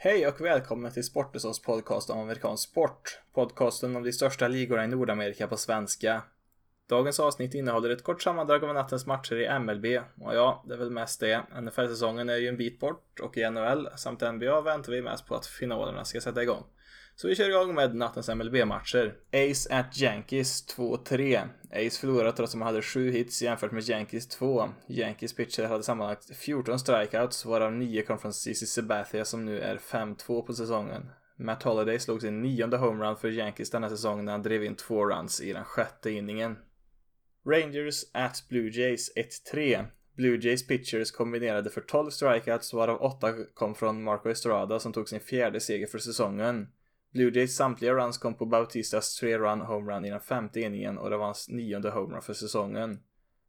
Hej och välkommen till Sportbesås podcast om amerikansk sport. Podcasten om de största ligorna i Nordamerika på svenska. Dagens avsnitt innehåller ett kort sammandrag av nattens matcher i MLB. Och ja, det är väl mest det. NFL-säsongen är ju en bit bort och i NHL samt NBA väntar vi mest på att finalerna ska sätta igång. Så vi kör igång med nattens MLB-matcher. Ace at Yankees 2-3. Ace förlorade trots att man hade 7 hits jämfört med Yankees 2. Yankees pitcher hade sammanlagt 14 strikeouts, varav 9 kom från CC Sabathia som nu är 5-2 på säsongen. Matt Holliday slog sin nionde homerun för Yankees denna säsong när han drev in två runs i den sjätte inningen. Rangers at Blue Jays 1-3. Blue Jays pitchers kombinerade för 12 strikeouts varav 8 kom från Marco Estrada som tog sin fjärde seger för säsongen. Blue Jays samtliga runs kom på Bautistas tre run homerun i den femte inningen och det var hans nionde homerun för säsongen.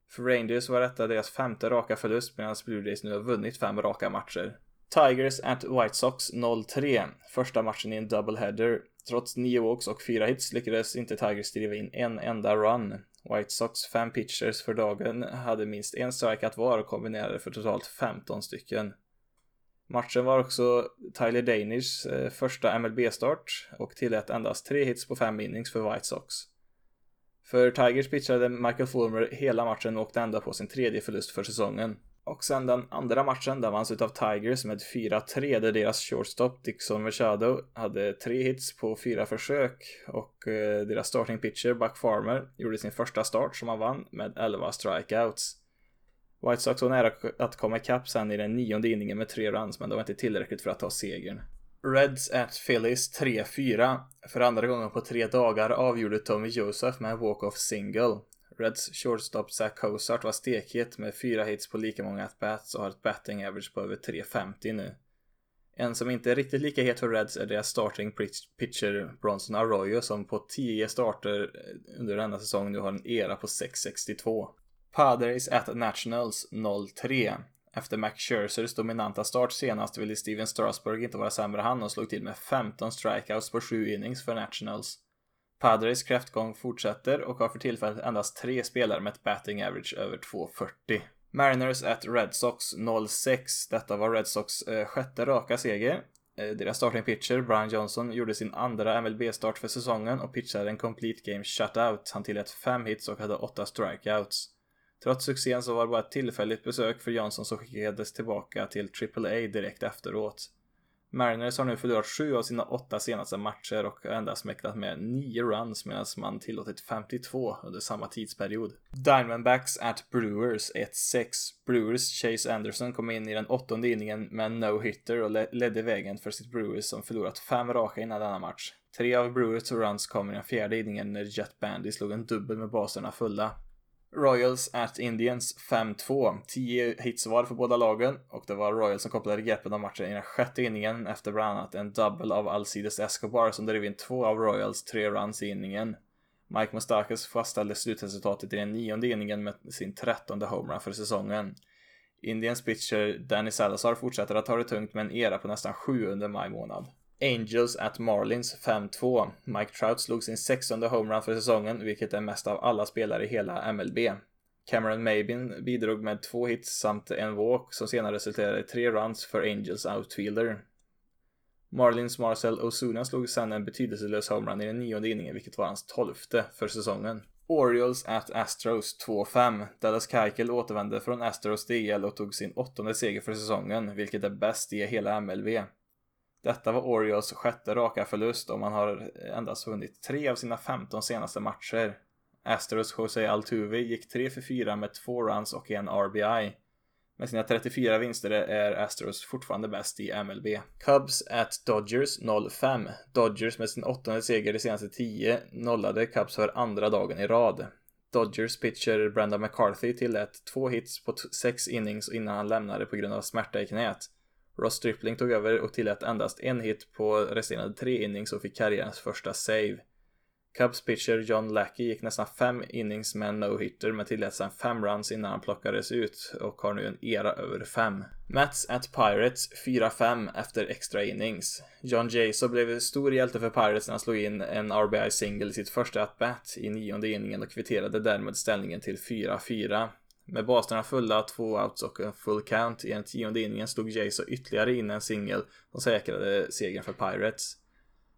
För Rangers var detta deras femte raka förlust medan Blue Jays nu har vunnit fem raka matcher. Tigers at White Sox 0-3. Första matchen i en doubleheader. Trots nio walks och fyra hits lyckades inte Tigers driva in en enda run. White Sox fem pitchers för dagen hade minst en strikeout var och kombinerade för totalt 15 stycken. Matchen var också Tyler Danishs eh, första MLB-start och tillät endast tre hits på fem innings för White Sox. För Tigers pitchade Michael Fulmer hela matchen och åkte ända på sin tredje förlust för säsongen. Och sen den andra matchen, där vanns utav Tigers med 4-3 där deras shortstop Dixon Machado hade tre hits på fyra försök och eh, deras starting pitcher Buck Farmer gjorde sin första start som han vann med 11 strikeouts. White Sox var nära att komma ikapp sen i den nionde inningen med tre runs, men det var inte tillräckligt för att ta segern. Reds at Phillies 3-4. För andra gången på tre dagar avgjorde Tommy Joseph med en walk-off single. Reds shortstop Zach Cozart var stekhet med fyra hits på lika många at-bats och har ett batting average på över 3.50 nu. En som inte är riktigt lika het för Reds är deras starting pitcher Bronson Arroyo som på 10 starter under denna säsong nu har en era på 6.62. Padres at Nationals 0-3. Efter Max Scherzers dominanta start senast ville Steven Strasburg inte vara sämre han och slog till med 15 strikeouts på 7 innings för Nationals. Padres kräftgång fortsätter och har för tillfället endast tre spelare med ett batting average över 2,40. Mariners at Red Sox 0-6. Detta var Red Sox eh, sjätte raka seger. Eh, deras starting pitcher Brian Johnson gjorde sin andra MLB-start för säsongen och pitchade en complete game shutout. Han tillät fem hits och hade åtta strikeouts. Trots succén så var det bara ett tillfälligt besök för Johnson som skickades tillbaka till AAA direkt efteråt. Mariners har nu förlorat sju av sina åtta senaste matcher och har endast mäktat med nio runs medan man tillåtit 52 under samma tidsperiod. Diamondbacks at Brewers 1-6. Brewers Chase Anderson kom in i den åttonde inningen med en no-hitter och ledde vägen för sitt Brewers som förlorat fem raka innan denna match. Tre av Brewers runs kom i den fjärde inningen när Jet Bandy slog en dubbel med baserna fulla. Royals at Indians 5-2. 10 hits var för båda lagen och det var Royals som kopplade greppet av matchen i den sjätte inningen efter bland annat en double av Alcides Escobar som drev in två av Royals tre runs i inningen. Mike Mustakis fastställde slutresultatet i den nionde inningen med sin trettonde homerun för säsongen. Indians pitcher Danny Salazar fortsätter att ta det tungt med en era på nästan sju under maj månad. Angels at Marlins 5-2. Mike Trout slog sin 16 homerun för säsongen, vilket är mest av alla spelare i hela MLB. Cameron Mabin bidrog med två hits samt en walk som senare resulterade i tre runs för Angels outfielder. Marlins Marcel Ozuna slog sedan en betydelselös homerun i den nionde inningen, vilket var hans tolfte för säsongen. Orioles at Astros 2-5. Dallas Keuchel återvände från Astros DL och tog sin åttonde seger för säsongen, vilket är bäst i hela MLB. Detta var Orioles sjätte raka förlust och man har endast vunnit tre av sina 15 senaste matcher. Astros Jose Altuve gick 3 för 4 med två runs och en RBI. Med sina 34 vinster är Astros fortfarande bäst i MLB. Cubs at Dodgers 0-5. Dodgers med sin åttonde seger de senaste 10 nollade Cubs för andra dagen i rad. Dodgers pitcher Brenda McCarthy tillät två hits på sex innings innan han lämnade på grund av smärta i knät. Ross Stripling tog över och tillät endast en hit på resterande tre innings och fick karriärens första save. Cubs pitcher John Lackey gick nästan fem innings med en no-hitter men tillät sedan fem runs innan han plockades ut och har nu en era över fem. Mats at Pirates 4-5 efter extra innings. John Jaso blev stor hjälte för Pirates när han slog in en RBI-single i sitt första at-bat i nionde inningen och kvitterade därmed ställningen till 4-4. Med baserna fulla, två outs och en full count i den tionde inningen slog Jason ytterligare in en singel som säkrade segern för Pirates.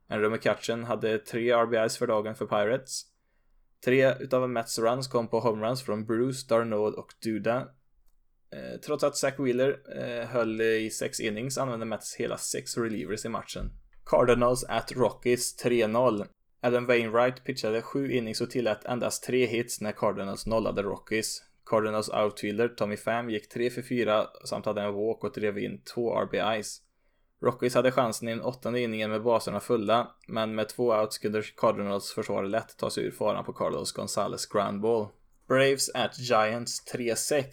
Andrew McCutchen hade tre RBIs för dagen för Pirates. Tre utav Mets runs kom på homeruns från Bruce, Darnold och Duda. Eh, trots att Zach Wheeler eh, höll i sex innings använde Mets hela sex relievers i matchen. Cardinals at Rockies 3-0. Adam Wainwright pitchade sju innings och tillät endast tre hits när Cardinals nollade Rockies. Cardinals outfielder Tommy Pham gick 3 för 4 samt hade en walk och drev in två RBIs. Rockies hade chansen i den åttonde inningen med baserna fulla, men med två outs kunde Cardinals försvar lätt ta sig ur faran på Carlos Gonzales groundball. Braves at Giants 3-6.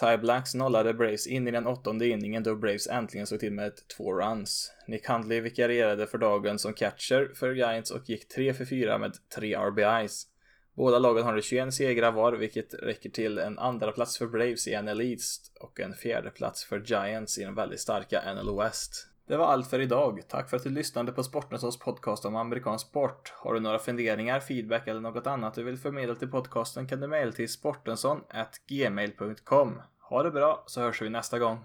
Ty Blacks nollade Braves in i den åttonde inningen då Braves äntligen såg till med ett två runs. Nick Handley vikarierade för dagen som catcher för Giants och gick 3 för 4 med 3 RBIs. Båda lagen har 21 segrar var, vilket räcker till en andra plats för Braves i NL East och en fjärde plats för Giants i den väldigt starka NL West. Det var allt för idag. Tack för att du lyssnade på Sportnösås podcast om amerikansk sport. Har du några funderingar, feedback eller något annat du vill förmedla till podcasten kan du mejla till sportensson.gmail.com. Ha det bra så hörs vi nästa gång.